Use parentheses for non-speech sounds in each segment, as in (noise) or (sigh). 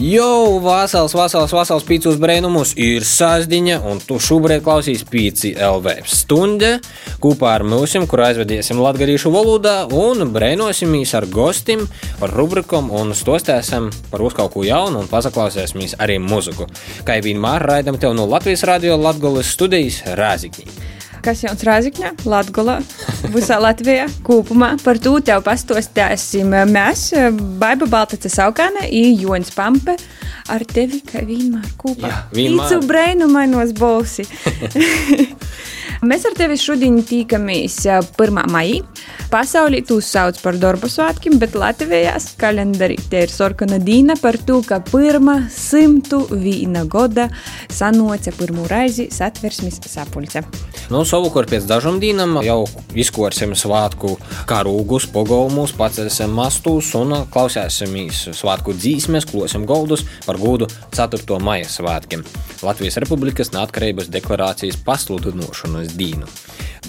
Jau vasals, vasals, vasals pīcis brēnumus ir sāzdiņa, un tu šobrīd klausies pīci LV stunde kopā ar mums, kur aizvedīsim latgadīšu valodā un brēnosimies ar gostim, par rubrikam un stostēsim par uz kaut ko jaunu un pasaklausīsimies arī muziku. Kā vienmēr raidam tev no Latvijas radio Latgolas studijas Rāzikņī kas jauns Rāzikņā, Latgolā, visā Latvijā kopumā. Par to tev pastostēsim mēs, Baiba Baltace Saukāne, Joņs Pampe, ar tevi, kā vienmēr kopā. Jā, vienmēr. Īcu brainumainos balsi. (laughs) Mēs ar tevi šodien tīkamies 1. maijā. Pasaulī tūs sauc par darba svētkiem, bet Latvijā kalendārī te ir sarkana dīna par to, ka pirmā simtu vīna gada sanoca pirmo reizi satversmes sapulce. Nu, savukārt pēc dažām dienām jau izkorsim svētku karūgus, pogaumus, pacelsim mastus un klausēsimies svētku dzīsmes, klosim goldus par godu 4. maija svētkiem. Latvijas Republikas neatkarības deklarācijas pasludinošanas dienu.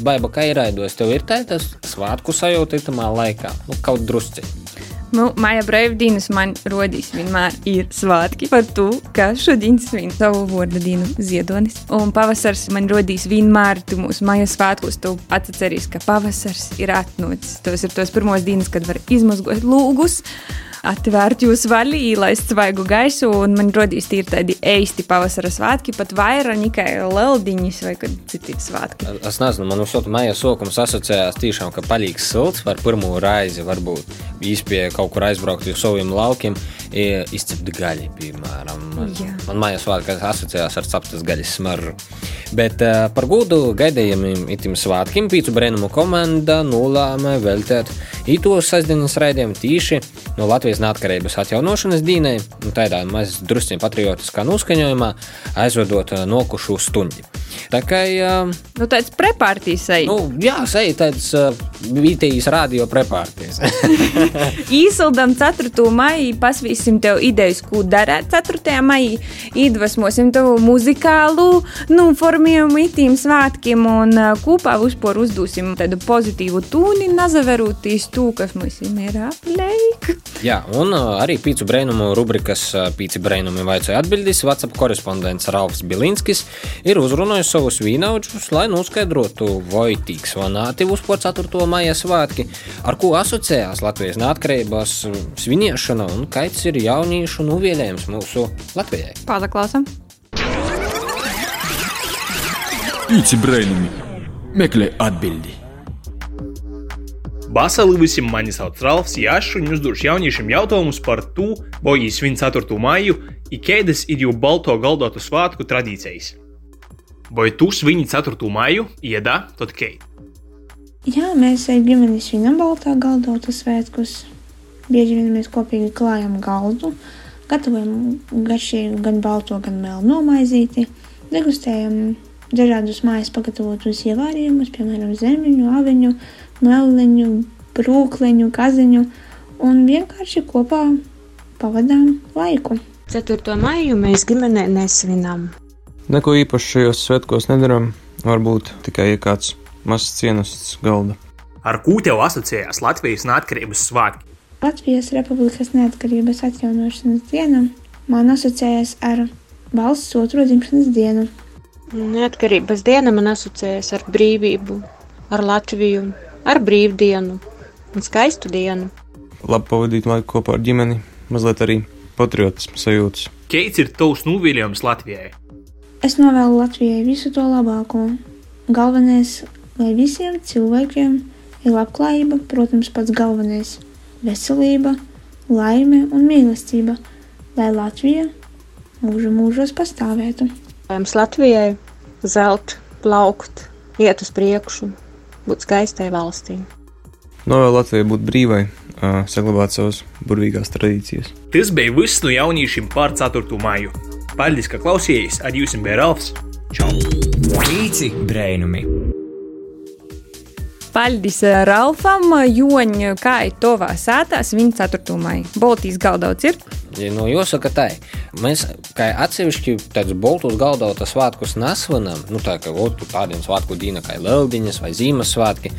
Baiba, kā ir raidos, tev ir tāds svētku sajūta itamā laikā, nu, kaut drusciņi. Nu, Maija brīvdienas man rodīs vienmēr ir svētki par to, ka šodien svin savu vārdu dienu ziedonis. Un pavasars man rodīs vienmēr tu mūsu maija svētkos. Tu atceries, ka pavasars ir atnācis. Tos ir tos pirmos dienas, kad var izmazgot lūgus atvērt jūsu vaļu, ielaist svaigu gaisu, un man rodīs tīri tādi eisti pavasara svētki, pat vairāk nekā leldiņas vai citi svētki. Es nezinu, man uzsot maija sokums asociējās tiešām, ka palīgs silts var pirmo raizi varbūt īspēja kaut kur aizbraukt uz saviem laukiem, izcept gaļi, piemēram. Man, Jā. man maija svētki asociējās ar ceptas gaļas smaržu. Bet uh, par godu gaidījumiem itim svētkiem pīcu brēnumu komanda nolēma veltēt ītos sasdienas raidījumu tīši no Latvijas Latvijas neatkarības atjaunošanas dīnai, tādā maz drusciņā patriotiskā noskaņojumā, aizvedot nokušu stundi. Tā kā uh, nu, tāds prepartijas seja. Nu, jā, seja tāds uh, vietējais radio prepartijas. (laughs) Īsildam 4. maiju, pasvīsim tev idejas, ko darīt 4. maijā, iedvesmosim tev muzikālu, nu, formējumu itīm svētkiem un uh, kopā vispār uzdosim tādu pozitīvu tūni, nazaverūtīs tū, kas mums ir apleik. Jā, un uh, arī pīcu brēnumu rubrikas uh, pīci brēnumi vaicoja atbildīs. WhatsApp korespondents Ralfs Bilinskis ir uzrunājis savus vīnaudžus, lai noskaidrotu, vai tiks vanāti uz 4. maija svētki, ar ko asociējās Latvijas neatkarības sviniešana un kaits ir jauniešu nuvielējums mūsu Latvijai. Pārklausām! Pīci brēnumi meklē atbildi! Vasarī visiem mani sauc Ralfs Jašs, un uzdošu jauniešiem jautājumus par to, vai viņi svin 4. maiju, un kādas ir jau balto galdotu svētku tradīcijas. Vai tu svini 4. maiju, iedā, tad kei? Jā, mēs ar ģimeni svinam baltā galdotu svētkus. Bieži vien mēs kopīgi klājam galdu, gatavojam garšīgu gan balto, gan melno maizīti, degustējam dažādus mājas pagatavotus ievārījumus, piemēram, zemiņu, aviņu, meliņu, brūkliņu, kaziņu un vienkārši kopā pavadām laiku. 4. maiju mēs ģimenē nesvinām. Neko īpašu šajos svētkos nedarām, varbūt tikai kāds mazs cienasts galda. Ar ko tev asociējās Latvijas neatkarības svētki? Latvijas Republikas neatkarības atjaunošanas diena man asociējas ar valsts otro dzimšanas dienu. Neatkarības diena man asociējas ar brīvību, ar Latviju, ar brīvdienu un skaistu dienu. Labi pavadīt laiku kopā ar ģimeni, mazliet arī patriotismu sajūtas. Keits ir tavs nūvīļojums Latvijai. Es novēlu Latvijai visu to labāko. Galvenais, lai visiem cilvēkiem ir labklājība, protams, pats galvenais - veselība, laime un mīlestība, lai Latvija mūža mūžos pastāvētu. Mums Latvijai zelt, plaukt, iet uz priekšu, būt skaistai valstī. Novēl Latvijai būt brīvai, saglabāt savas burvīgās tradīcijas. Tas bija viss no jauniešiem pār 4. māju. Paldies, ka klausījāties! Ar jums bija Ralfs! Čau! Pīci brēnumi! Paldies Ralfam, Joņa, kā ir tovā sētās, viņa 4. maija. Baltijas galdauts ir. Nu, jāsaka, tā mēs kā atsevišķi tādus boltus galdauta svētkus nesvinam, nu tā kā otru tādiem svētku dīna kā Leldiņas vai Zīmessvētki,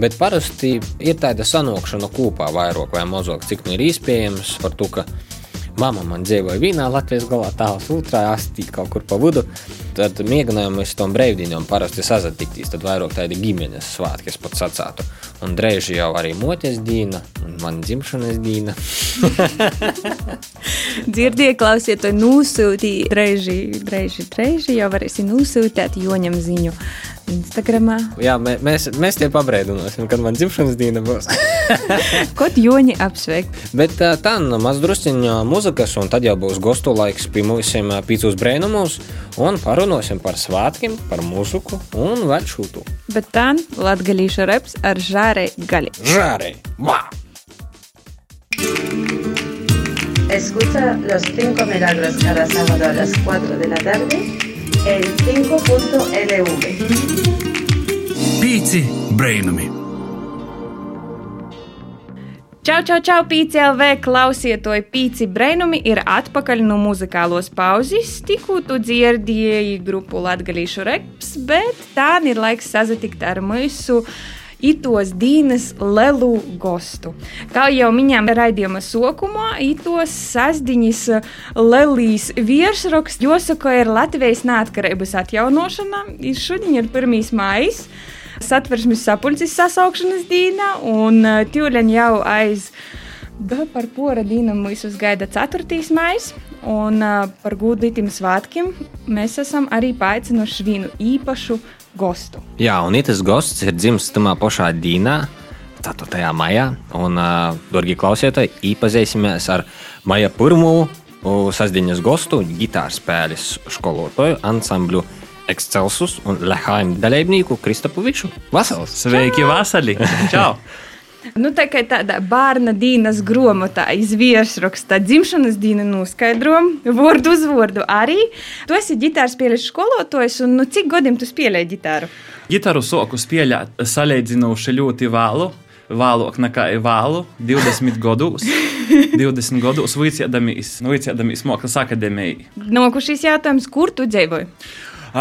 bet parasti ir tāda sanokšana kopā vairāk vai mazāk, cik nu ir iespējams par to, ka Mama man dzīvoja vienā Latvijas galā, tālāk otrā astī kaut kur pa vidu. Tad mēģinājām uz tom brīvdienām parasti sazatikties, tad vairāk tādi ģimenes svētki, es pat sacātu. Un drēži jau arī moties dīna, un man dzimšanas dīna. (laughs) Dzirdēju, klausiet, to nosūtīja drēži, drēži, drēži, jau varēsi nosūtīt Joņam ziņu. Instagramā. Jā, mē, mēs, mēs tie pabrēdināsim, kad man dzimšanas diena būs. (laughs) Kaut joņi apsveikt. Bet tā, nu, maz drusciņā muzikas, un tad jau būs gostu laiks pie mums pīcūs brēnumus, un parunāsim par svētkiem, par muziku un vēl šūtu. Bet tā latgalīša reps ar žārei gaļi. Žārei! Vā! Escucha los cinco milagros cada sábado a las 4 de la tarde en 5.lv. Pīci brainami! Čau, čau, čau, PCLV klausietoji, pīci brainumi ir atpakaļ no muzikālos pauzes. Tikko tu dzirdēji grupu Latgalīšu reps, bet tā ir laiks sazatikt ar mūsu itos Dīnas Lelu gostu. Kā jau minējām raidījuma sokumā, itos sasdiņas Lelijas virsraksts, jāsaka, ir Latvijas neatkarības atjaunošana. Šodien ir 1. maijs satversmes sapulces sasaukšanas dīna, un Tūlēn jau aiz. Par pora dīnu mūs gaida 4. maija, un uh, par gudrītiem svētkiem mēs esam arī paaicinājuši vienu īpašu gostu. Jā, un tas gosts ir dzimis tajā pašā dīnā. 4. maijā, un, uh, darbie klausītāji, iepazīsimies ar maija pirmo sastāvdaļas gostu, ģitāras spēles skolotāju ansambļu Excelsus un Lehaim dalībnieku Kristapu Viču. Vasals! Sveiki, Vasali! Čau! (laughs) Nu, tā kā tāda bērna dīnas grāmatā izvirsraksta dzimšanas dienu noskaidrojumu, vārdu uz vārdu arī. Tu esi ģitāras spēles skolotājs, un nu, cik gadiem tu spēlēji ģitāru? Ģitāru soku spēlēt salīdzinoši ļoti vēlu. Vēlāk nekā vēlu, 20 gados. 20 gados vicēdamies, nu, vicēdamies Mākslas akadēmijā. Nokušīs jautājums, kur tu dzīvoji?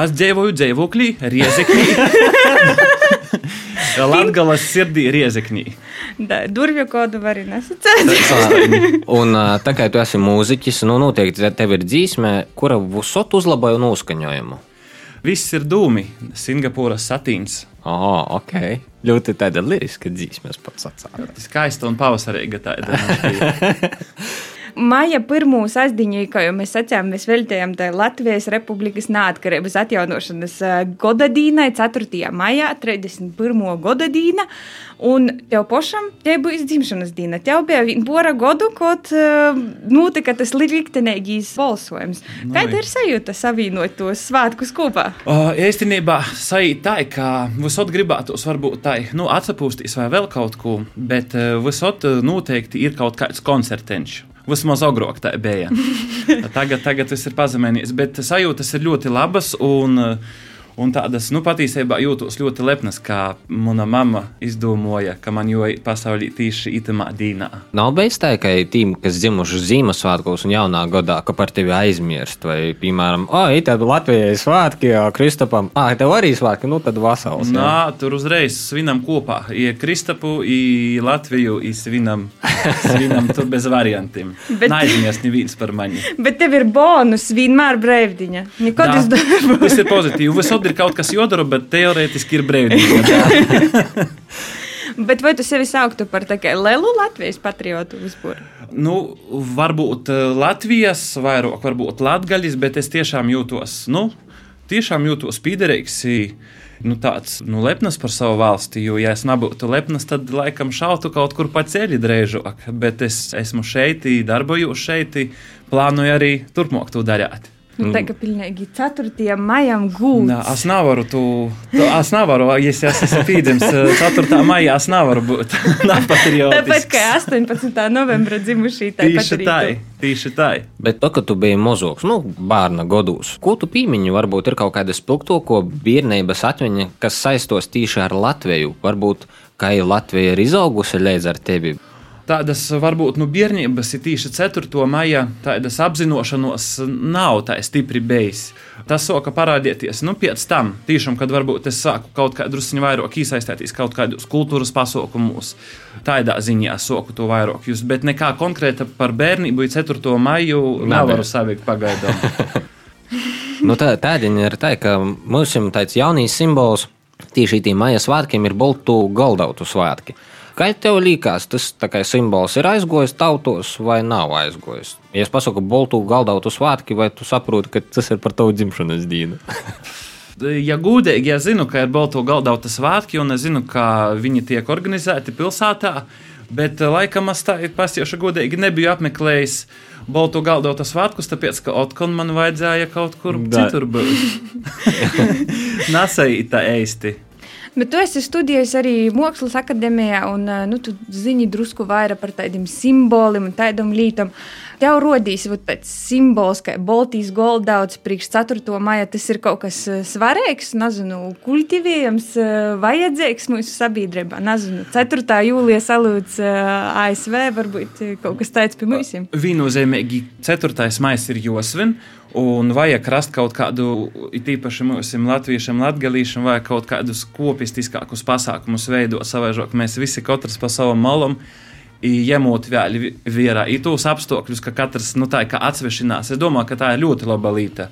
Es dzīvoju dzīvoklī, Riezeknī. (laughs) Latvijas sirdī Riezeknī. Durvju kodu var arī nesacīt. (laughs) un tā kā tu esi mūziķis, nu noteikti tev ir dzīsme, kura visot uzlaboja noskaņojumu. Viss ir dūmi, Singapūras satīns. Oh, ok. Ļoti tāda liriska dzīsme, es pats atceros. Skaista un pavasarīga tāda. (laughs) Maija pirmo sastāvdiņu, kā jau mēs sacījām, mēs veltījām Latvijas Republikas neatkarības atjaunošanas gada dīnai, 4. maijā, 31. gada dīna. Un tev pašam te bija dzimšanas diena. Tev bija pora gadu, kad notika tas liktenīgais balsojums. No, Kāda ir sajūta savienot tos svētkus kopā? Īstenībā sajūta tā, ka visot gribētos varbūt tā, nu, atsapūsties vai vēl kaut ko, bet visot noteikti ir kaut kāds koncertenčs. Vismaz agrāk tā bija. (laughs) tagad, tagad tas ir pazemējies, bet sajūtas ir ļoti labas. Un, uh, Un tādas, nu, patiesībā jūtos ļoti lepnas, kā mana mamma izdomāja, ka man jau ir pasaulē tieši itamā dīnā. Nav bijis tā, ka tīm, kas dzimuši Ziemassvētkos un jaunā gadā, ka par tevi aizmirst, vai, piemēram, ah, tā Latvijai svētki, jā, Kristapam, ah, tev arī svētki, nu tad vasals. Jā. Nā, tur uzreiz svinam kopā, ja Kristapu, i Latviju, i svinam, (laughs) svinam tur bez variantiem. Bet, Neaizmirst neviens par mani. Bet tev ir bonus vienmēr brīvdiņa. Nekad es darbu. (laughs) Tas ir pozitīvi. Visot ir kaut kas jodara, bet teorētiski ir brīvdiena. (laughs) Bet vai tu sevi sauktu par lielu Latvijas patriotu vispār? Nu, varbūt Latvijas, vairāk, varbūt Latvijas, bet es tiešām jūtos, nu, tiešām jūtos piederīgs. Nu, tāds nu, lepns par savu valsti, jo, ja es nebūtu lepns, tad laikam šautu kaut kur pa ceļu drēžāk. Bet es esmu šeit, darbojos šeit, plānoju arī turpmāk to darīt. Nu, tā kā pilnīgi 4. maijam gūts. Nā, es nevaru, tu, tu, es nevaru, ja es esmu pīdams 4. maijā, es nevaru būt (laughs) nepatriotisks. Tāpat kā 18. novembra dzimušī, Tieši tā, tieši tā. Bet to, ka tu biji mozoks, nu, bērna godos, ko tu pīmiņi, varbūt ir kaut kāda spilgto, ko bērnības atmiņa, kas saistos tieši ar Latviju. Varbūt, kā Latvija ir izaugusi līdz ar tevi tādas varbūt nu, bērnības ir tieši 4. maija, tādas apzināšanos nav tā stipri bijis. Tas sāka parādīties nu, pēc tam, tiešām, kad varbūt es sāku kaut kā drusku vairāk iesaistīties kaut kādos kultūras pasākumos. Tādā ziņā soku to vairāk jūs, bet nekā konkrēta par bērnību 4. maiju nevaru savikt pagaidām. (laughs) nu, tā, tādiņa ir tā, ka mums ir tāds jaunīs simbols. Tieši tiem maija svētkiem ir boltu galdautu svētki. Kā tev liekas, tas simbols ir aizgojis tautos vai nav aizgojis? Ja es pasaku, boltu galdautu svētki, vai tu saproti, ka tas ir par tavu dzimšanas dienu? (laughs) ja gudīgi, ja zinu, ka ir Balto galdauta svētki, un es zinu, ka viņi tiek organizēti pilsētā, bet laikam es tā pasiešu godīgi nebiju apmeklējis Balto galdauta svētkus, tāpēc, ka Otkon man vajadzēja kaut kur da. citur būt. Nasai tā eisti. Bet tu esi studējis arī Mākslas akadēmijā, un nu, tu zini drusku vairāk par tādiem simboliem un tādām lietām. Tev rodīs tāds simbols, kā Baltijas goldauts priekš 4. maija. Tas ir kaut kas svarīgs, nezinu, kultivējams, vajadzīgs mūsu sabiedrībā. Nezinu, 4. jūlija salūts ASV, varbūt kaut kas tāds pie mums. Viennozīmīgi 4. maija ir josvin. Un vajag rast kaut kādu, īpaši mums, latviešiem, latgadījušiem, vai kaut kādus kopistiskākus pasākumus veidot savaižok. Mēs visi katrs pa savam malam. Ņemot vērā tos apstākļus, ka katrs nu, tā kā atsvešinās, es domāju, ka tā ir ļoti laba lieta.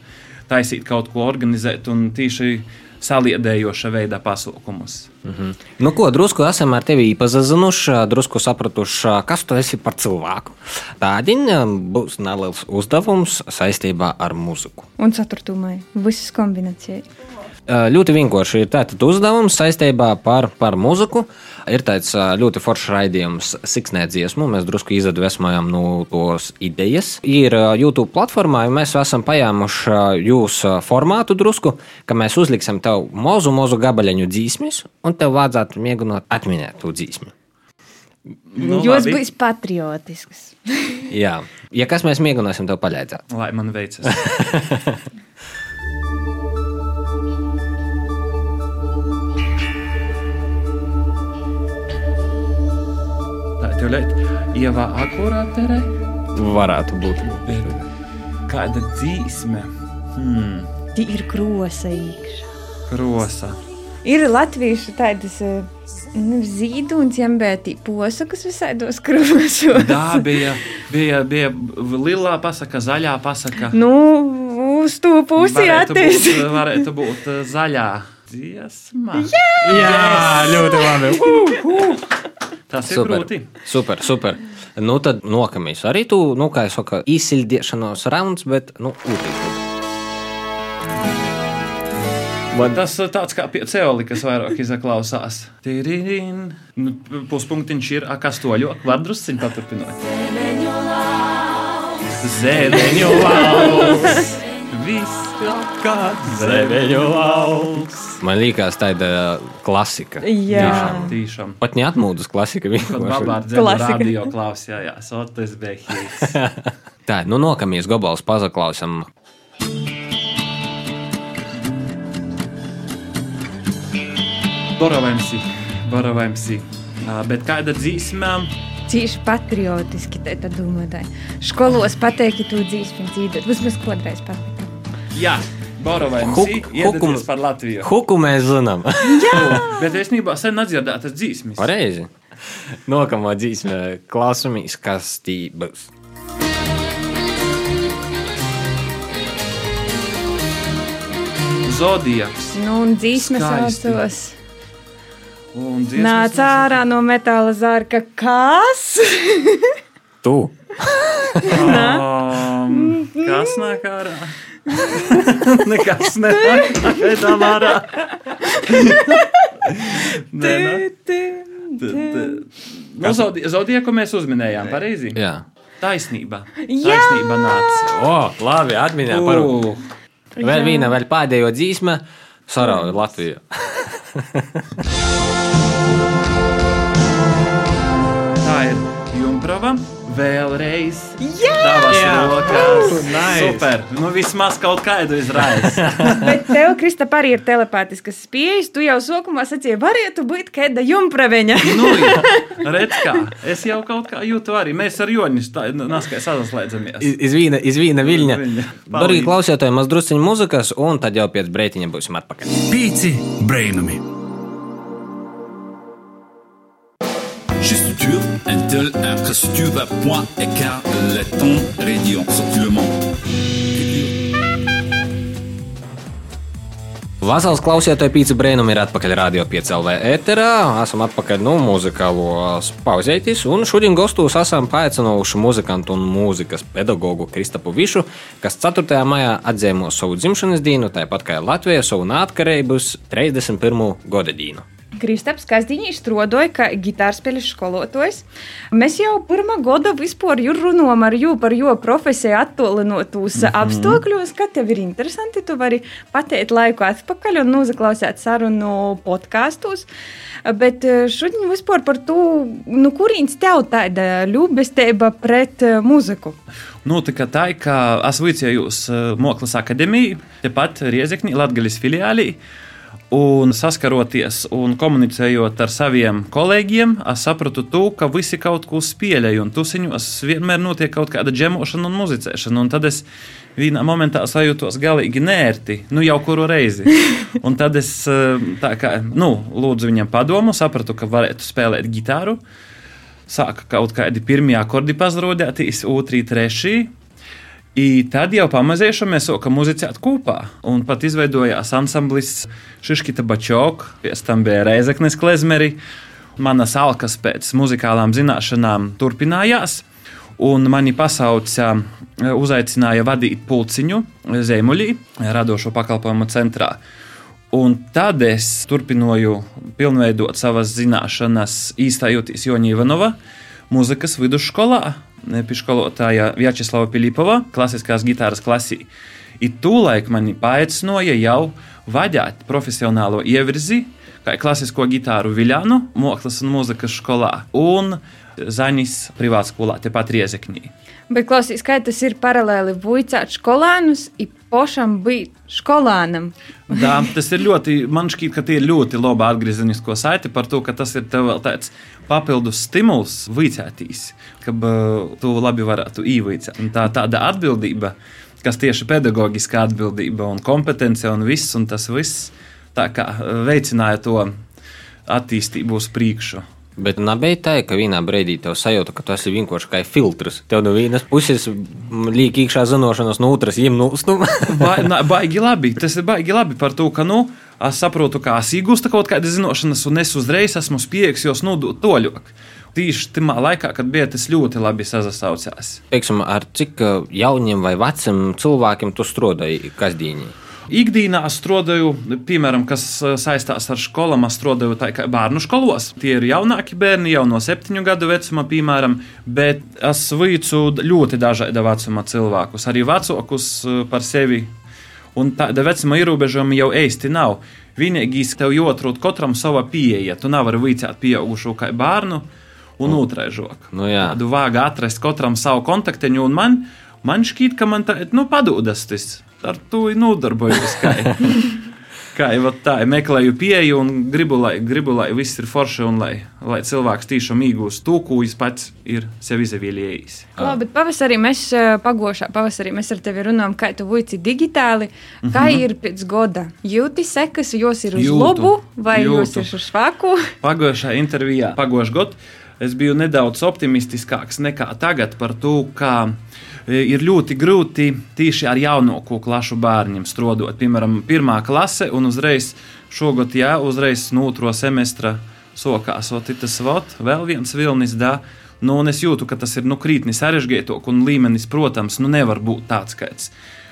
Taisīt kaut ko organizēt un tīši saliedējoša veidā pasaukumus. Mm -hmm. Nu, ko drusku esam ar tevi iepazinuši, drusku sapratuši, kas tu esi par cilvēku. Tādiņa būs neliels uzdevums saistībā ar muziku. Un ceturtumai, visas kombinācijas. Ļoti vienkārši ir tāds uzdevums saistībā par, par muziku. Ir tāds ļoti foršs raidījums, Siksnē dziesmu. Mēs drusku izdvesmojam no tos idejas. Ir YouTube platformā, un mēs esam paņēmuši jūsu formātu drusku, ka mēs uzliksim tev mazu, mazu gabaļiņu dzīsmis, un tev vajadzētu mēģināt atminēt to dzīsmi. Nu, Jūs būsiet patriotisks. (laughs) Jā, ja kas mēs mēģināsim tev palīdzēt. Lai man veicas. (laughs) tūlīt ievā akurāterē. Varētu būt. Kāda dzīsme? Hmm. Tī ir krosa īkšā. Krosa. Ir latviešu tādas nu, zīduņas, jambētī posakas visādos krosos. (laughs) Tā bija, bija, bija lilā pasaka, zaļā pasaka. Nu, uz to pusi attīstīt. Varētu būt (laughs) zaļā dziesma. Jā, Jā ļoti labi. Uh, uh. Tas ir super, grūti. Super, super. Nu, tad nokamies arī tu, nu, kā jau saka, izsildīšanās rauns, bet, nu, ūtīgi. Man tas ir tāds kā pie ceoli, kas vairāk izklausās. Tīrīn. Nu, puspunktiņš ir akastoļo, var drusciņ paturpināt. Zēdeņu lauks. Viss kā zemeņu augs. Man liekas, tā ir klasika. Jā, Tiešām, tiešām. Pat neatmūdas klasika. Kad babā ar dzēnu radio klausījās, otrs behīs. (laughs) tā, nu nokamies gobals pazaklausam. Boravajamsi, boravajamsi. Bet kāda dzīsmē? Cīši patriotiski, tā domāju. Skolos pateikti to dzīsmi dzīvot. Vismaz kodreiz patīk. Jā. Borovajamsi, iedodies par Latviju. Huku mēs zinām. (laughs) Jā. Bet es nībā sen atdzirdētas dzīsmis. Pareizi. Nākamā dzīsme klausāmies, kas tī būs. Zodijaks. Nu, un dzīsmes saucos. Un Nāc ārā no metāla zārka. Kas? tu. (laughs) um, kas nāk ārā? (laughs) Nekas nenāk ārā. Nu, Zodieku mēs uzminējām, pareizi? Jā. Taisnība. Jā! Taisnība nāca. O, labi, atmiņā par Vēl viena, vēl pēdējo dzīsme, Sarauja Latviju. (laughs) Tā ir Junkrava. Vēlreiz. Jā! Rokas. Uh, nice! Super. Nu, vismaz kaut kādu izraisa. (laughs) Bet tev, Kristap, arī ir telepātiskas spējas. Tu jau sākumā sacīji, varētu būt kāda jumpraveņa. (laughs) nu, (laughs) redz kā. Es jau kaut kā jūtu arī. Mēs ar Joni naskai sazaslēdzamies. Iz vīna, iz vīna viļņa. Darīgi klausītāji, maz drusciņu muzikas, un tad jau pēc breitiņa būsim atpakaļ. Pīci brainami. Intel, infrastructure, point, écart, laiton, radio, sortillement. Vasals klausītāji pīci brēnumi ir atpakaļ Radio 5 LV ēterā. Esam atpakaļ no muzikālos pauzētis, un šodien gastos esam paaicinājuši muzikantu un mūzikas pedagogu Kristapu Višu, kas 4. maijā atzīmēs savu dzimšanas dienu, tāpat kā Latvija savu neatkarības 31. gada dienu. Kristaps Kazdīņš strādāja kā gitārspēļu skolotājs. Mēs jau pirmā gada vispār runājam ar jū par jo profesiju attolinotos mm -hmm. apstākļos, ka tev ir interesanti. Tu vari pateikt laiku atpakaļ un noklausīt sarunu podkāstos. Bet eh, šodien vispār par to, nu, kurīns tev tāda ļubestība pret eh, muziku. Notika tā, ka es vicējos Moklas akadēmijā, tepat Riezekņī, Latvijas filiālī. Un saskaroties un komunicējot ar saviem kolēģiem, es sapratu, to, ka visi kaut ko spēlēja. Un tusiņos vienmēr notiek kaut kāda džemošana un muzicēšana. Un tad es vienā momentā sajūtos galīgi nērti, nu jau kuru reizi. (laughs) Un tad es tā kā, nu, lūdzu viņam padomu, sapratu, ka varētu spēlēt gitāru. Sāka kaut kādi pirmie akordi pazrodēties, otri, trešie. I tad jau pamazēšu mēs sākām muzicēt kopā. Un pat izveidojās ansamblis Šiškita Bačok, pēc tam bija Reizeknes Klezmeri. Manas alkas pēc muzikālām zināšanām turpinājās. Un mani pasauca, uzaicināja vadīt pulciņu Zemuļī, radošo pakalpojumu centrā. Un tad es turpināju pilnveidot savas zināšanas, īstājoties Joņa Ivanova mūzikas vidusskolā, piškolotāja Vjačeslava Pilipova, klasiskās gitāras klasī. I tūlaik mani paaicināja jau vadīt profesionālo ievirzi, kā klasisko gitāru Viljānu, Moklas un mūzikas skolā un Zaņas privātskolā, tepat Riezekņī. Bet klausīs, kā tas ir paralēli vuicāt skolānus, ir pošam būt skolānam. Jā, tas ir ļoti, man šķiet, ka tie ir ļoti labi atgriezenisko saiti par to, ka tas ir tev vēl tāds papildus stimuls vicētīs, ka uh, tu labi varētu īvicēt. Un tā tāda atbildība, kas tieši pedagoģiska atbildība un kompetence un viss, un tas viss tā kā veicināja to attīstību uz priekšu. Bet nebija tā, ka vienā brīdī tev sajūta, ka tas ir vienkārši kā filtrs. Tev no vienas puses liek iekšā zināšanas, no otras jiem nūstu. (laughs) ba, na, baigi labi. Tas ir baigi labi par to, ka, nu, es saprotu, kā es iegūstu kaut kādas zināšanas, un es uzreiz esmu spējīgs jos nodot toļok. Tieši tajā laikā, kad bija tas ļoti labi sasaucās. Teiksim, ar cik jauniem vai veciem cilvēkiem tu strādāji kasdienī? Ikdienā strādāju, piemēram, kas saistās ar skolām, strādāju kā bērnu skolos. Tie ir jaunāki bērni, jau no septiņu gadu vecuma, piemēram, bet es veicu ļoti dažāda vecuma cilvēkus, arī vecākus par sevi. Un tāda vecuma ierobežojuma jau īsti nav. Vienīgais tev jāatrod katram sava pieeja. Tu nevari veicāt pieaugušo kā bērnu un otrēžok. Nu. Tādu vāgu atrast katram savu kontakteņu, un man, man šķiet, ka man tā, nu, padodas tas ar to nodarbojos. Kā, kā jau tā, meklēju pieeju un gribu, lai, gribu, lai viss ir forši un lai, lai cilvēks tiešām iegūst to, ko viņš pats ir sev izvēlējies. Labi, bet pavasarī mēs pagošā, pavasarī mēs ar tevi runājam, kā tu vuici digitāli, kā mm -hmm. ir pēc goda. Jūti sekas, jos ir uz Jūtu, labu vai jūtu. jos ir uz švaku? Pagājušajā intervijā, pagājušajā gadā, es biju nedaudz optimistiskāks nekā tagad par to, kā ir ļoti grūti tieši ar jaunāko klašu bērniem strādāt. Piemēram, pirmā klase un uzreiz šogad, jā, uzreiz no otro semestra sokās, ot, tas vot, vēl viens vilnis. Da, Nu, es jūtu, ka tas ir nu, krītni sarežģītāk, un līmenis, protams, nu, nevar būt tāds, kāds,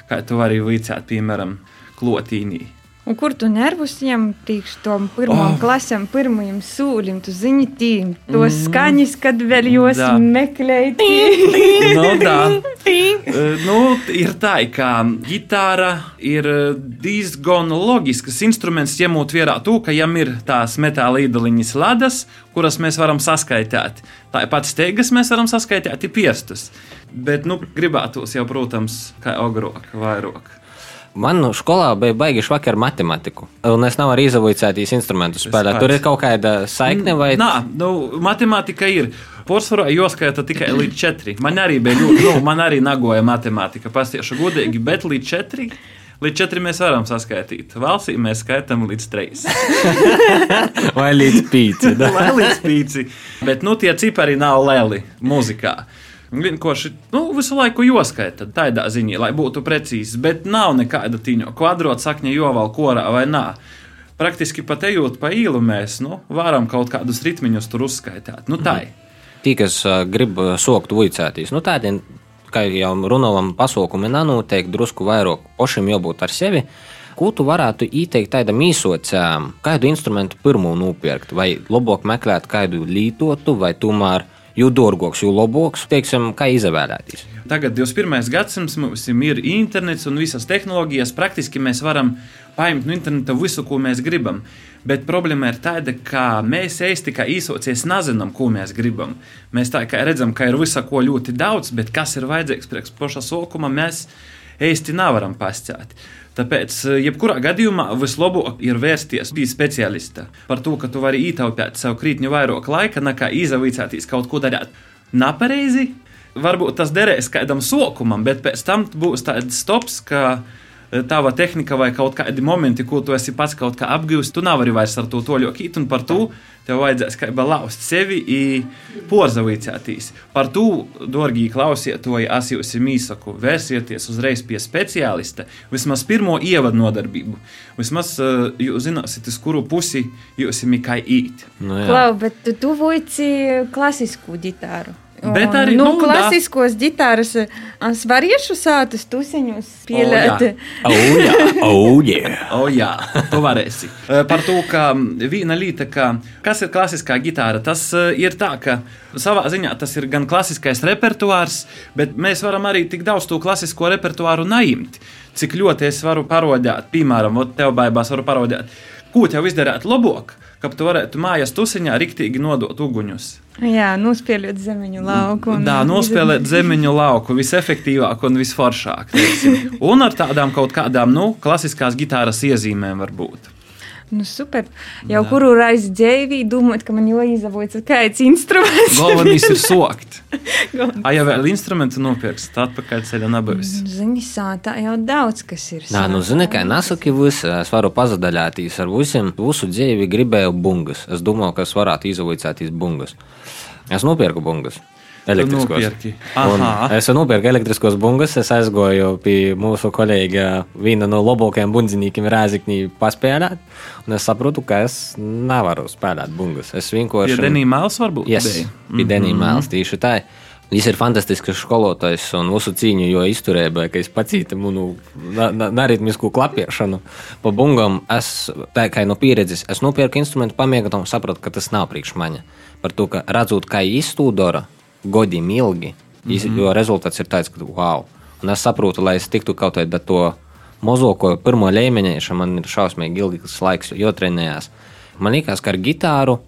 kā tu vari vicēt, piemēram, klotīnī. Un kur tu nervus ņem priekš tam pirmam oh. klasam, pirmajam sūlim, tu zini tīm, tos mm. skaņas, kad vēl jūs Da. meklējat. nu, tā. Eh, nu, ir tā, ka ģitāra ir eh, diezgan loģisks instruments, ņemot vērā to, ka jām ir tās metāla īdaliņas ladas, kuras mēs varam saskaitīt. Tāpat steigas mēs varam saskaitīt piestus. Bet, nu, gribētos jau, protams, kā agrāk, vairāk. Man nu, skolā bija baigi švaki ar matemātiku. Un es nevaru izavoicētīs instrumentus spēlēt. Tur ir kaut kāda saikne vai Nā, nu, matemātika ir. Porcelāna jāskaita tikai līdz 4. Man arī bija ļoti, nu, man arī nagoja matemātika, pasiešu godīgi, bet līdz 4. Līdz 4 mēs varam saskaitīt. Valstī mēs skaitām līdz 3. (laughs) vai līdz pīci. (laughs) Vai līdz 5. Bet nu, tie cipari nav lieli mūzikā. Vienkārši nu, visu laiku jāskaita tādā ziņā, lai būtu precīzi, bet nav nekāda tīņa kvadrātsakņa, joval korā vai nā. Praktiski pat ejot pa īlu, mēs nu, varam kaut kādus ritmiņus tur uzskaitīt. Nu, tā ir. Tī, kas uh, grib uh, sokt uicētīs, nu tādi, kā jau runājam, pasaukumi nenoteikti drusku vairāk pašam jābūt ar sevi. Ko tu varētu ieteikt tādam īsocām, kādu instrumentu pirmo nopirkt, vai labāk meklēt kādu lietotu, vai tomēr jo dārgāks, jo labāks, teiksim, kā izvēlēties. Tagad 21. gadsimts mums ir internets un visas tehnoloģijas. Praktiski mēs varam paņemt no interneta visu, ko mēs gribam. Bet problēma ir tāda, ka mēs īsti kā īsocies nezinām, ko mēs gribam. Mēs tā kā redzam, ka ir visa ko ļoti daudz, bet kas ir vajadzīgs priekš paša sokuma, mēs īsti nevaram pastāstīt. Tāpēc, eh, jebkurā gadījumā, vislabāk ir vērsties pie speciālista par to, ka tu vari ietaupīt sev krītņu vairāk laika, nekā izavīcēties kaut ko darīt nepareizi. Varbūt tas derēs kādam sokumam, bet pēc tam būs tāds stops, ka tava tehnika vai kaut kādi momenti, ko tu esi pats kaut kā apgūst, tu nevari vairs ar to toļokīt, un par to tev vajadzēs kā lauzt sevi un porzavīcētīs. Par to, dārgī klausietoji, es jums īsaku, vērsieties uzreiz pie speciālista, vismaz pirmo ievadu nodarbību. Vismaz uh, jūs zināsiet, uz kuru pusi jūs kā īt. Nu, Klau, bet tu tuvojies klasisku ģitāru. Bet arī, nu, nu, da. klasiskos ģitāras es variešu sātus tusiņus pielēt. Oh, jā, oh, (laughs) jā. O, jā, tu varēsi. (laughs) Eh, Par to, ka viena lieta, ka, kas ir klasiskā ģitāra, tas eh, ir tā, ka savā ziņā tas ir gan klasiskais repertuārs, bet mēs varam arī tik daudz to klasisko repertuāru naimt. Cik ļoti es varu parodēt, piemēram, tev baigās varu parodēt, ko tev izdarīt labāk, ka tu varētu mājas tusiņā riktīgi nodot uguņus. Jā, nospēlēt zemiņu lauku. Tā nospēlēt zemiņu lauku visefektīvāk un visforšāk. teiksim. Un ar tādām kaut kādām nu, klasiskās gitāras iezīmēm var būt. Nu, super. Jau kuru reizi dzīvī domājot, ka man jau izavojas kāds instruments. Galvenais ir (laughs) sokt. A, ja vēl instrumentu nopirks, tad atpakaļ ceļā nebūs. Zini, sātā jau daudz kas ir. Nā, nu, zini, kā nesaki visu, es varu pazadaļāties ar visiem. Visu dzīvi gribēju bungas. Es domāju, ka es varētu izvaicāties bungas. Es nopirku bungas. Elektriskos. Es nopirku elektriskos bungas. Es aizgoju pie mūsu kolēģa, viena no labākajiem bundziniekiem Rēzikņī, paspēlēt. Un es saprotu, ka es nevaru spēlēt bungas. Es vienkārši. Pie Denija Mēls varbūt Yes, pie Denija Mhm. Mēls tieši tā. Viņš ir fantastisks skolotājs un mūsu cīņu, jo izturēja, ka es pacītu na- naritmisku klapiešanu pa bungam. Es tā kā no pieredzes, es nopirku instrumentu pamiegot un sapratu, ka tas nav priekš maņa. Par to, ka redzot, kā iztūdora godīgi ilgi, iz- Mhm. jo rezultāts ir tāds, ka wow. Un es saprotu, lai es tiktu kaut kādā to mozoko pirmo līmeņa, man ir šausmīgi ilgs laiks, jo trenējās. Man liekas, ka ar gitāru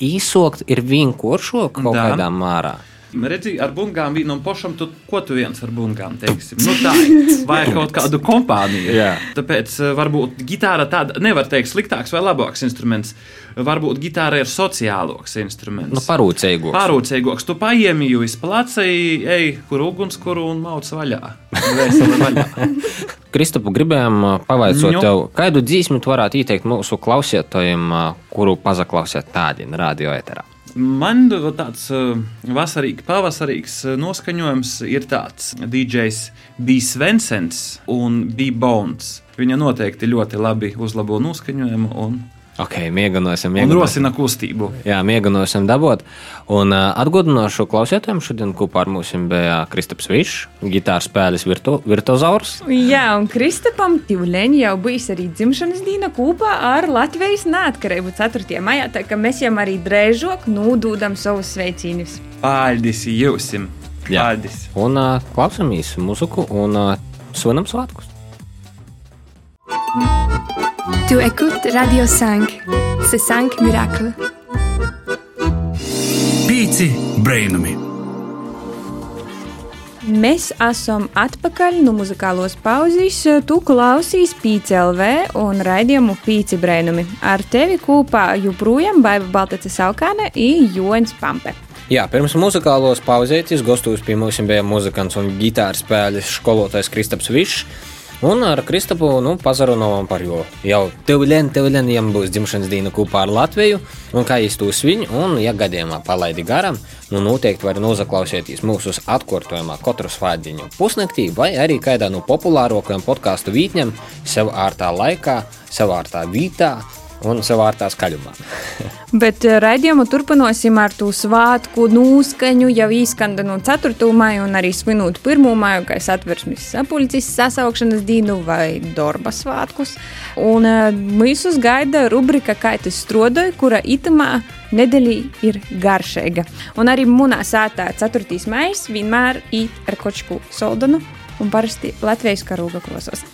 īsokt ir vienkāršo kaut Da. kādā mārā. Redzi, ar bungām vienam pašam, tu, ko tu viens ar bungām teiksi? Nu, tā, vai kaut kādu kompāniju. Jā. Tāpēc eh, varbūt ģitāra tāda, nevar teikt, sliktāks vai labāks instruments. Varbūt ģitāra ir sociālāks instruments. Nu, parūcīgāks. Pārūcīgāks. Tu paņēmi jau izplacēji, ej, kur ugunskura un mauc vaļā. Vaļā. (laughs) Kristopu gribējām ā, pavaicot Nu. tev, kādu dzīsmu tu varētu ieteikt mūsu klausītājiem, ā, kuru pazaklausīt tādi radio eterā. Man tāds vasarīgs, pavasarīgs noskaņojums ir tāds DJs B. Svensens un B. Bones. Viņa noteikti ļoti labi uzlabo noskaņojumu un Ok, mēģināsim. Un rosina kustību. Jā, mēģināsim dabūt. Un uh, atgādināšu klausītājiem, šodien kopā ar mums bija Kristaps Višs, gitāras spēles virtu, virtuozaurs. Jā, un Kristapam Tivleņš jau bijis arī dzimšanas diena kopā ar Latvijas neatkarību 4. maijā, tā ka mēs jau arī drēžok nūdūdam savus sveicīnus. Paldies jūsim! Paldies! Un uh, klausamies muziku un uh, svinam svētkus! Tu écoutes Radio 5. C'est 5 miracles. Pīci brainami! Mēs esam atpakaļ no muzikālos pauzes. Tu klausīs PCLV un raidījumu Pīci brainami. Ar tevi kopā joprojām Baiva Baltace Saukāne un Joņs Pampe. Jā, pirms muzikālos pauzēties gastos pie mums bija muzikants un gitāras spēles skolotājs Kristaps Višs. Un ar Kristapu nu, pazarunājām par jo. Jau tevlēn, tevlēn, viņam būs dzimšanas diena kopā ar Latviju, un kā to svin, un, ja gadījumā palaidi garam, nu noteikti var nozaklausieties mūsu atkārtojumā katru svētdiņu pusnaktī, vai arī kādā no populārākajiem podkāstu vītņiem, sev ārtā laikā, sev ārtā vītā un savā ārtā skaļumā. (laughs) Bet raidījumu turpināsim ar to svētku nūskaņu, jau izskanda no 4. maija un arī svinot 1. maiju, kā satversmes sapulcis sasaukšanas dienu vai darba svētkus. Un mūsus gaida rubrika Kā tas strodoja, kura itamā nedēļā ir garšīga. Un arī munā sētā 4. maija vienmēr ir ar kočku soldanu un parasti Latvijas karoga klausos.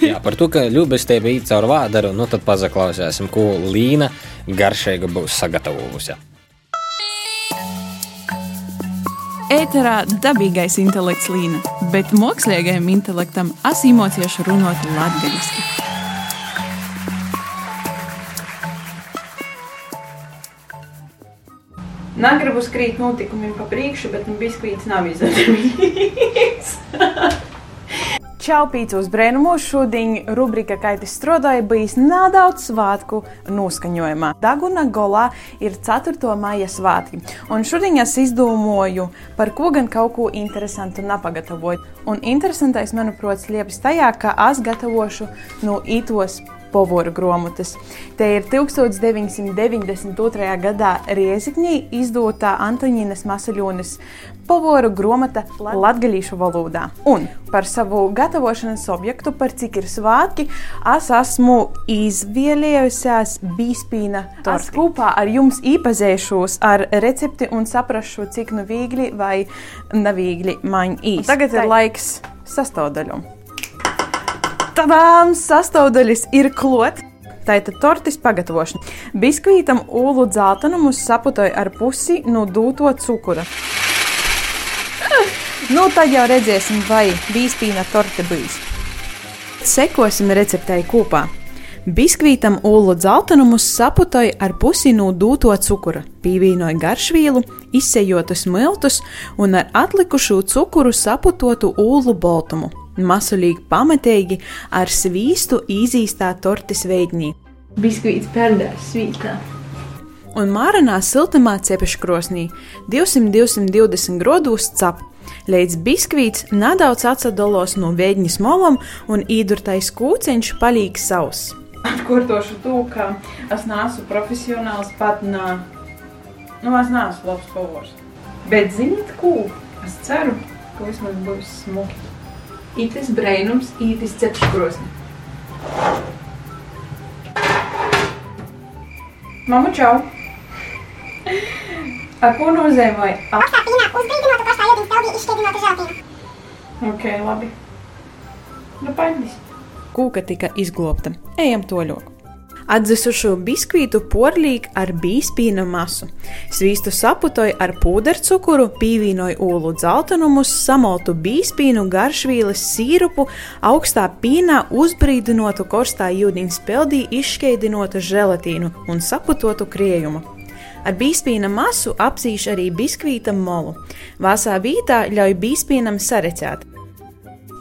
Jā, par to, ka ļubestība ir caur vādaru, nu tad pazaklausīsim, ko Līna garšīga būs sagatavojusi. Ēterā dabīgais intelekts līna, bet mākslīgajam intelektam asimocieši runāt latgaļiski. Negribu skrīt notikumiem pa priekšu, bet nu, biskvīts nav izdarīts. (laughs) Čau, pīcos brēnumos! Šodien rubrika Kaitis strādāja bijis nedaudz svētku noskaņojumā. Daguna golā ir 4. maija svētki, un šodien es izdomāju, par ko gan kaut ko interesantu nepagatavoju. Un interesantais, manuprāt, slēpjas tajā, ka es gatavošu no itos povoru grāmatas. Te ir 1992. gadā Riezikņī izdotā Antoņīnas Masaļonas povoru grāmata latgaļīšu valodā. Un par savu gatavošanas objektu, par cik ir svētki, es esmu izvēlējusies bīspīna. Es kopā ar jums īpazēšos ar recepti un saprašu, cik nu viegli vai nevīgli man īsti. Tagad ir laiks sastāvdaļu. Tadām sastāvdaļas ir klot. Tātad tortes pagatavošana. Biskvītam ulu dzeltenumu saputoja ar pusi no dūto cukura. Nu, tad jau redzēsim, vai bīspīna torte būs. Sekosim receptei kopā. Biskvītam ulu dzeltenumus saputoja ar pusi no dūto cukura, pīvīnoja garšvielu, izsejotus miltus un ar atlikušo cukuru saputotu ulu boltumu masulīgi pamatīgi ar svīstu izīstā tortes veidnī. Biskvīts pērdās svītā. Un māranā siltumā cepeškrosnī 200-220 grodos cap, līdz biskvīts nedaudz atsadolos no veidņas molam un īdurtais kūceņš palīg savs. Atkārtošu to, ka es neesmu profesionāls pat nā, nu es neesmu labs pavors. Bet ziniet, ko? Es ceru, ka vismaz būs smuki. Itis brainums, itis cepškrosni. Mama, čau! A ko nozīmē? Pastāpīnā uzbrīdinātu pašā ūdens peldī izšķiedinātu želtīnu. Ok, labi. Nu, paņemis. Kūka tika izglobta. Ejam toļok! Atdzisušo biskvītu porlīk ar bīspīna masu. Svīstu saputoja ar pūdercukuru, pīvīnoja olu dzeltenumus, samoltu bīspīnu, garšvīles sīrupu, augstā pīnā uzbrīdinotu korstā jūdīnas peldī izšķēdinotu želatīnu un saputotu kriejumu. Ar bīspīna masu apzīš arī biskvīta molu. Vasā vītā ļauj bīspīnam sarecēt.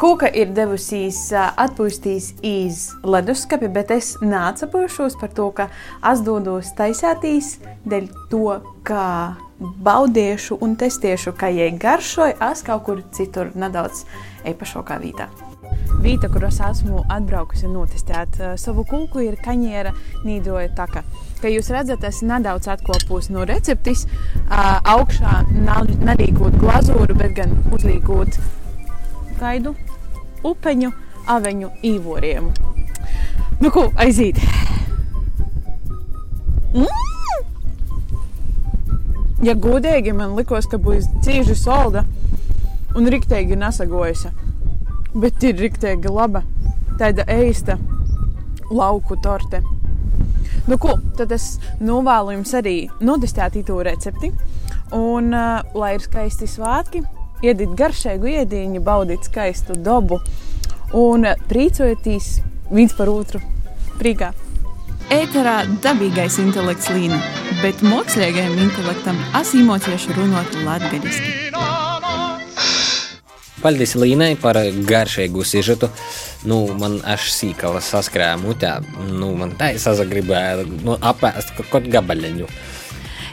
Kūka ir devusies atpūstīs iz leduskapi, bet es neatsapošos par to, ka es dodos taisētīs dēļ to, ka baudīšu un testēšu, kā jai garšoja, es kaut kur citur nedaudz īpašākā vietā. vieta, kur es esmu atbraukusi notestēt. Savu kūku ir kaņiera nīdoja taka. Kā jūs redzat, es nedaudz atkopos no receptes. Augšā nav nelīgot glazūru, bet gan uzlīgot gaidu, upeņu, aveņu īvoriem. Nu, ko aiziet? Mm! Ja godīgi man likās, ka būs cīņa solda un rīktīgi nesagojusi, bet ir rīktīgi laba, tāda eista lauku torte. Nu, ko, tad es novēlu jums arī nodistēt to recepti. Un, uh, lai ir skaisti svētki, iedīt garšīgu iedīņu, baudīt skaistu dabu un priecājieties viens par otru. Prīgā! Ēterā dabīgais intelekts līna, bet mākslīgajam intelektam asimotieši runāt latgaļiski. Paldies Līnai par garšīgu sižetu. Nu, man až sīkala saskrēja mutē. Nu, man tā sazagribēja nu, apēst kaut gabaļiņu.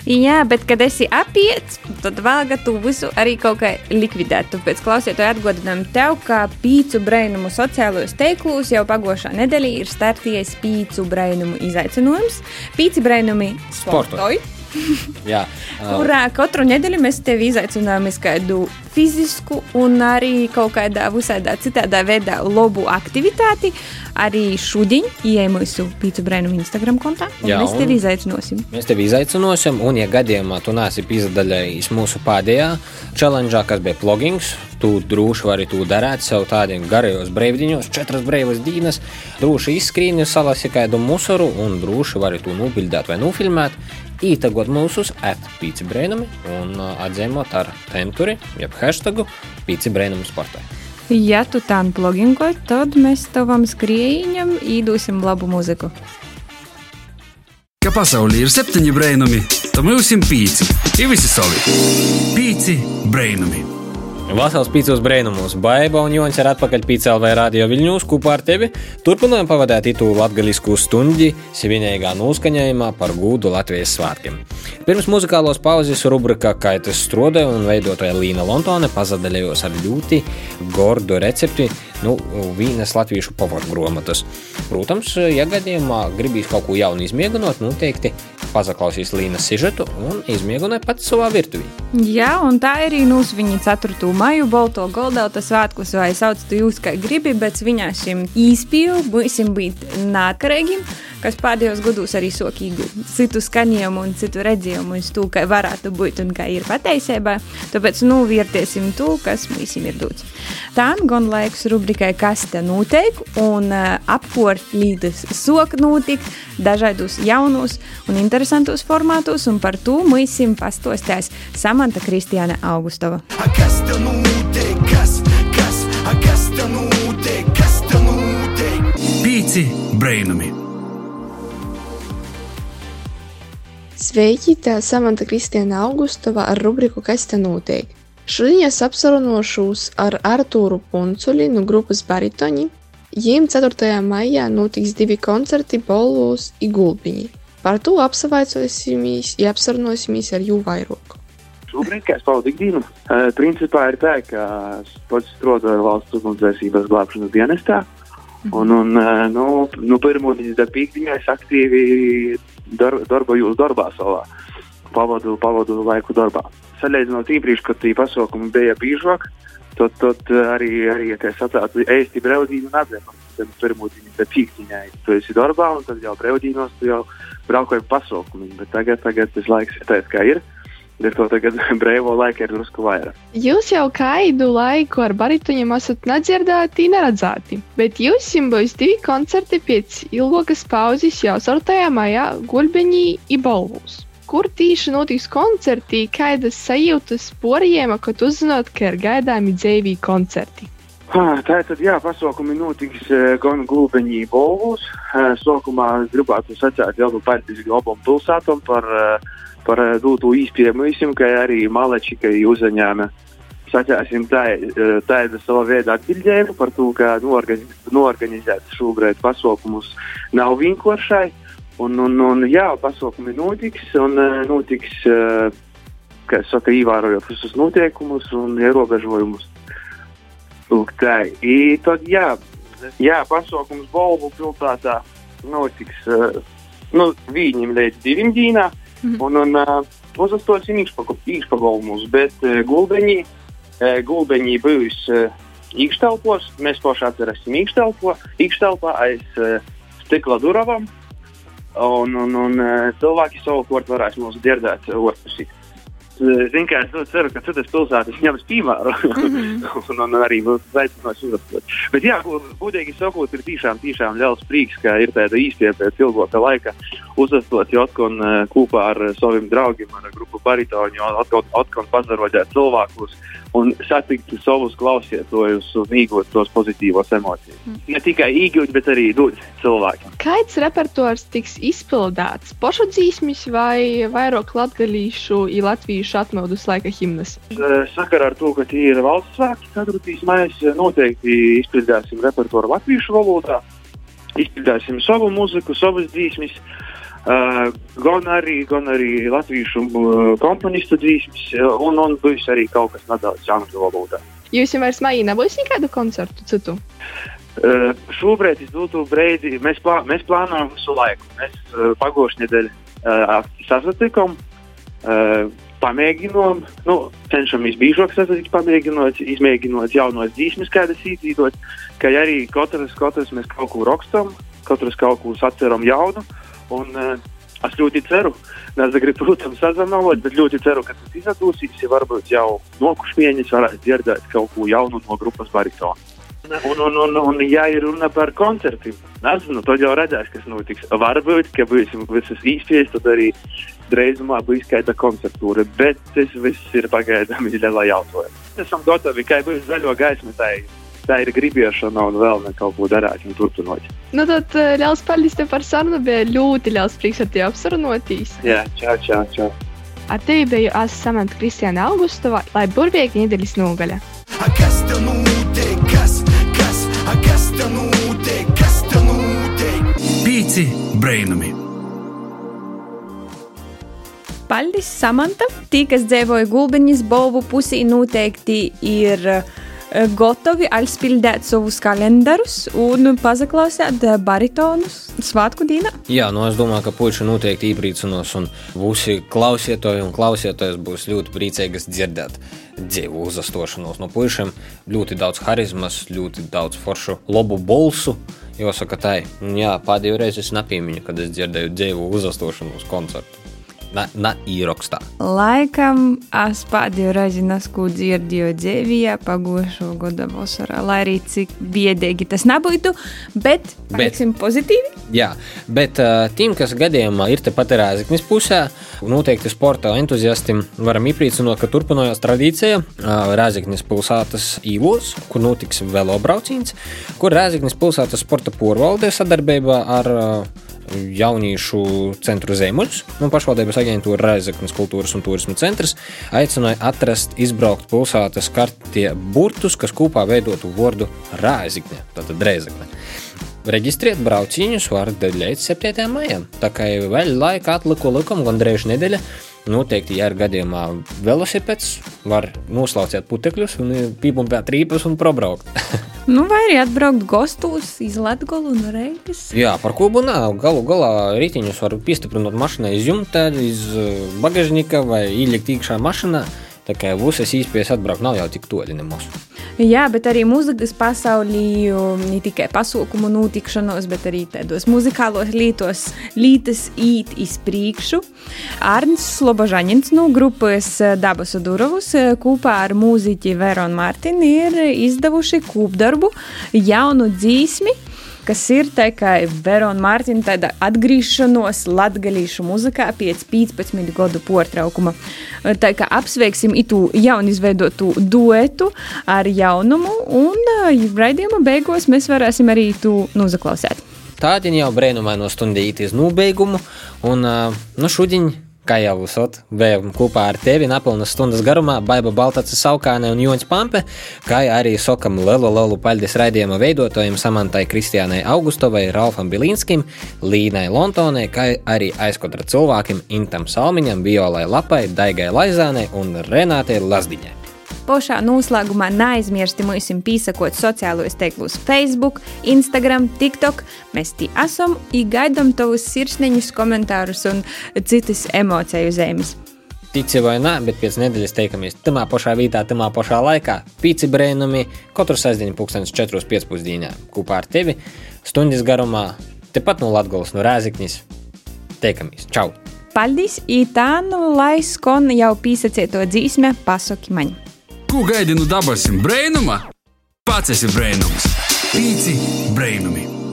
Jā, bet, kad esi apiets, tad vēl tu visu arī kaut kā likvidēt. Tāpēc klausieties, atgādinām tev, ka pīcu brainumu sociālajos teiklos jau pagošā nedēļā ir startījies pīcu brainumu izaicinājums. Pīci brainumi sportoju. (laughs) Jā, Kurā katru nedēļu mēs tevi izaicinām uz kādu fizisku un arī kaut kādā visādā citādā veidā labu aktivitāti. Arī šodien ieejam mūsu pīci brainumu Instagram kontā. Jā, mēs tevi izaicināsim. Mēs tevi izaicināsim, un, ja gadījumā tu neesi izdaļējis mūsu pēdējā challenge, kas bija plugins, tu droši vari to darīt sev tādiem garajos brīvdiņos, četras brīvas dienas. Droši izskrīni, salasi kādu musuru un droši vari to nobildēt vai nofilmēt. Ītagot mūsu atpīci brēnumi un uh, atzīmot ar tenturi, jeb hashtagu pīci brēnumu sportā. Ja tu tā blogingo, tad mēs tavam skrējiņam īdūsim labu mūziku. Ka pasaulē ir septiņi brainami, tad mums ir pīci. Ir visi savi. Pīci brainami. Vasals pīcos brēnumus. Baiba un Jons ir atpakaļ pīcēlvē radio Viļņūs kopā ar tevi. Turpinājām pavadēt itu latgaļisku stundi svinīgā noskaņojumā par gūdu Latvijas svētkiem. Pirms muzikālos pauzes rubrika Kaitas strode un veidotāja Līna Lontone pazadaļojos ar ļoti gordu recepti nu, vīnas latviešu pavadu grāmatas. Protams, ja gadījumā gribīs kaut ko jaunu izmēģināt, noteikti pazaklausīs Līnas sižetu un izmēģināt pats savā virtuvī. Jā, un tā arī mūsu viņa 4. maiju Balto Goldauta svētkus vai sauc tu jūs kā gribi, bet viņā šim īspīju būsim būt nākarīgiem, kas pēdējos gados arī sok iegūt citu skaņojumu un citu redzējumu uz to, kā varētu būt un kā ir pateicībā. Tāpēc nu vērtēsim to, kas mums ir dots. Tā gan laiks rubrikai, kas te notiek, un uh, apkort līdz sok notiek dažādos jaunos un interesantos formātos, un par to mums pastostās Samanta Kristiāna Augustova. Kas tev notiek? Kas, kas, a, kas tev notiek? Kas tev notiek? Pīci brainami. Sveiki, tā Samanta Kristiāna Augustova ar rubriku Kas te notiek? Šodien es apsarunošos ar Artūru Punculi no grupas Baritoņi. Jiem 4. maijā notiks divi koncerti Bolos un Gulbiņi. Par to apsavaicosimies, ja apsarunosimies ar jū vairoku. Šobrīd, kā es pavadu ikdienu, uh, principā ir tā, ka es pats strādāju valsts ugunsdzēsības glābšanas dienestā. Un, un uh, nu, nu pirmdienas līdz piekdienai es aktīvi dar, darbojos darbā savā. Pavadu, pavadu laiku darbā. Salīdzinot iepriekš, kad tie pasākumi bija biežāk, tad, tad arī, arī ja sacētu, ēsti braudīnu un atzīmu. Tad pirmdienas līdz piekdienai tu esi darbā, un tad jau braudīnos tu jau braukoji pasākumiem. Bet tagad, tagad tas laiks ir tāds, kā ir. Ar to tagad (laughs) brīvo laiku ir drusku vairāk. Jūs jau kādu laiku ar baritoņiem esat nedzirdēti, neredzēti, bet jums būs divi koncerti pēc ilgas pauzes jau 4. maijā Gulbeņī un Balvūs. Kur tieši notiks koncerti, kādas sajūtas poriem, kad uzzināt, ka ir gaidāmi dzīvī koncerti? Tā tad, jā, pasākumi notiks eh, gan Gulbeņī, Bolvos. Eh, Sākumā gribētu sacīt jau paldies abām pilsētām par, eh, par doto visam, kā arī Maleči, ka uzņēma sacēsim tā, eh, tāda sava veida atbildējumu par to, ka norganiz- norganizēt šobrīd pasākumus nav vienkāršai. Un, un, un jā, pasākumi notiks un eh, notiks, eh, kā es saku, ievērojot visus noteikumus un ierobežojumus. Lūk, tā. I tad, jā, jā, pasaukums Bolvu pilsētā notiks uh, nu, viņam līdz diviem dīnā. Mm -hmm. Un, un uzastos īkšpagolmus, bet gulbeņi, gulbeņi uh, īkštelpos. Mēs paši īkštelpo, īkštelpā aiz stikla durvām. Un, un, un uh, cilvēki savukārt varēs mūs dzirdēt uh, otrpusī. Zinu, ka es ceru, ka citas pilsētas ņems piemēru mm -hmm. (laughs) un, un arī būs aicināts uzrakstīt. Bet, jā, godīgi sakot, ir tiešām, tiešām liels prieks, ka ir tāda īstie pēc ilgāka laika uzastot Jotkon kopā ar saviem draugiem, ar grupu Baritonu, atkal, atkal pazaroģēt cilvēkus un satikt savus klausītājus un iegūt tos pozitīvos emocijas. Mm. Ne tikai iegūt, bet arī dot cilvēkiem. Kāds repertuārs tiks izpildīts? Pošu dzīsmis vai vairāk latgalīšu, i latviešu atmodus laika himnas? Sakarā ar to, ka tie ir valsts svētki, katru trīs mēs noteikti izpildīsim repertuāru latviešu valodā, izpildīsim savu mūziku, savas dzīsmis. Uh, gan, arī, gan arī latviešu uh, komponistu dzīsmis, un, un būs arī kaut kas nedaudz angļu valodā. Jūs jau vairs maijā nebūs nekādu koncertu citu? Uh, šobrīd es dotu brīdi, mēs, plā, mēs plānojam visu laiku. Mēs uh, pagājušajā nedēļā uh, sasatikām, uh, pamēģinām, nu, cenšamies biežāk sasatikt, pamēģinot, izmēģinot jaunos dzīsmes, kādas īstenot, ka arī katrs, katrs mēs kaut ko rakstam, katrs kaut ko atceram jaunu. Un, uh, es ļoti ceru, nezagribu, protams, sazināties, bet ļoti ceru, ka tas izdosies. Ja varbūt jau nokušs mēnesis varēs dzirdēt kaut ko jaunu no grupas baritona. Un, un, un, un, ja ir runa par koncertiem, nezinu, tad jau redzēs, kas notiks. Varbūt, ka būsim visas īstenības, tad arī drīzumā būs kāda koncertūra, bet tas viss ir pagaidām (laughs) lielā jautājumā. Esam gatavi, kā būs zaļo gaismu. Tā, tā ir gribiešana un vēl ne kaut ko darīt un turpināt. Nu, tad liels paldies tev par sarunu. Bija ļoti liels prieks ar tevi apsarunotīs. Jā, čau, čau, čau. Ar tevi biju es Samanta Kristiāna Augustova, lai burvīgi nedēļas nogaļa. Kas tev notiek? Kas, kas, kas tev notiek? Kas tev notiek? Pīci brainami! Paldies, Samanta! Tie, kas dzīvoja Gulbiņas Bovu pusī, noteikti ir gatavi aizpildīt savus kalendārus un pazaklausīt baritonus svētku dienā. Jā, nu es domāju, ka puiši noteikti iepriecinās, un visi klausītāji un klausītājas būs ļoti priecīgas dzirdēt dzīvu uzastošanos no puišiem. Ļoti daudz harizmas, ļoti daudz foršu labu bolsu. Jāsaka, tā ir. Jā, pēdējo reizi es nepiemiņu, kad es dzirdēju dzīvu uzastošanos koncertu. Na, na īrakstā. Laikam es pēdējo reizi nesku dzirdēju dzīvijā pagājušo gada vasarā, lai arī cik biedīgi tas nebūtu, bet paliksim pozitīvi. Jā, bet tiem, kas gadījumā ir tepat Rēzaknis pusē, noteikti sporta entuziastim varam iepriecināt, ka turpinājās tradīcija Rēzaknis pilsētas īlos, kur notiks velobrauciens, kur Rēzaknis pilsētas sporta porvaldē sadarbībā ar uh, jauniešu centru Zemuļus un pašvaldības aģentūra Raizeknas kultūras un turisma centrs aicināja atrast, izbraukt pilsētas kartie burtus, kas kopā veidotu vārdu Raizekne, tātad Reizekne. Reģistrēt brauciņus var līdz 7. maijam. Tā kā vēl laika atliku likuma gandrīz nedēļa, noteikti, ja ir gadījumā velosipēds, var noslaucēt putekļus un pīpumpēt rīpas un probraukt. (laughs) Nu, vai arī atbraukt gastos, izlaiž golu no reikas. Jā, par ko būna. Galu galā rītiņus var piestiprināt mašīnai iz jumta, iz bagažnika vai ielikt iekšā mašīnā. Tā kā visas īstenības atbraukt nav jau tik toļi nemaz. Jā, bet arī mūzikas pasaulī ne tikai pasaukumu notikšanos, bet arī tādos muzikālos lītos, lītas īt iz priekšu. Arns Slobožaņins no grupas Dabas Udurovus kopā ar mūziķi Veronu Martinu ir izdevuši kūpdarbu jaunu dzīsmi kas ir kā Verona Mārtiņa tāda atgriešanos latgalīšu muzikā pēc 15 gadu portraukuma. Tā kā apsveiksim itu jaunu izveidotu duetu ar jaunumu un raidījuma beigās mēs varēsim arī tu nozaklausēt. Tādi jau brēnumaino stundīti uz nobeigumu un nu šodien kā jau esat, bijām kopā ar tevi nepilnas stundas garumā, Baiba Baltacis Saukāne un Joņš Pampe, kā arī sokam lielu, lielu paļģis raidījuma veidotājiem Samantai Kristiānai Augustovai, Ralfam Bilinskim, Līnai Lontonai, kā arī aizkodra cilvēkiem Intam Salmiņam, Violai Lapai, Daigai Laizānai un Renātei Lazdiņai. Pašā noslēgumā neaizmirsti mums pīsakot sociālajos tīklos Facebook, Instagram, TikTok. Mēs tī esam un gaidām tavus sirsniņus, komentārus un citas emociju zīmes. Tici vai nē, bet pēc nedēļas teikamies tamā pašā vietā, tamā pašā laikā. Pīci brēnumi katru sestdienu, pūkstens 4.5. dienā kopā ar tevi stundas garumā, tepat no Latvijas, no Rēziknis. Teikamies! Čau! Paldies! Tā nu lai skan jau pīsacieto dzīsme, pasaki man! Ko gaidi no dabasim brēnuma? Pats esi brēnums! Pīci brēnumi!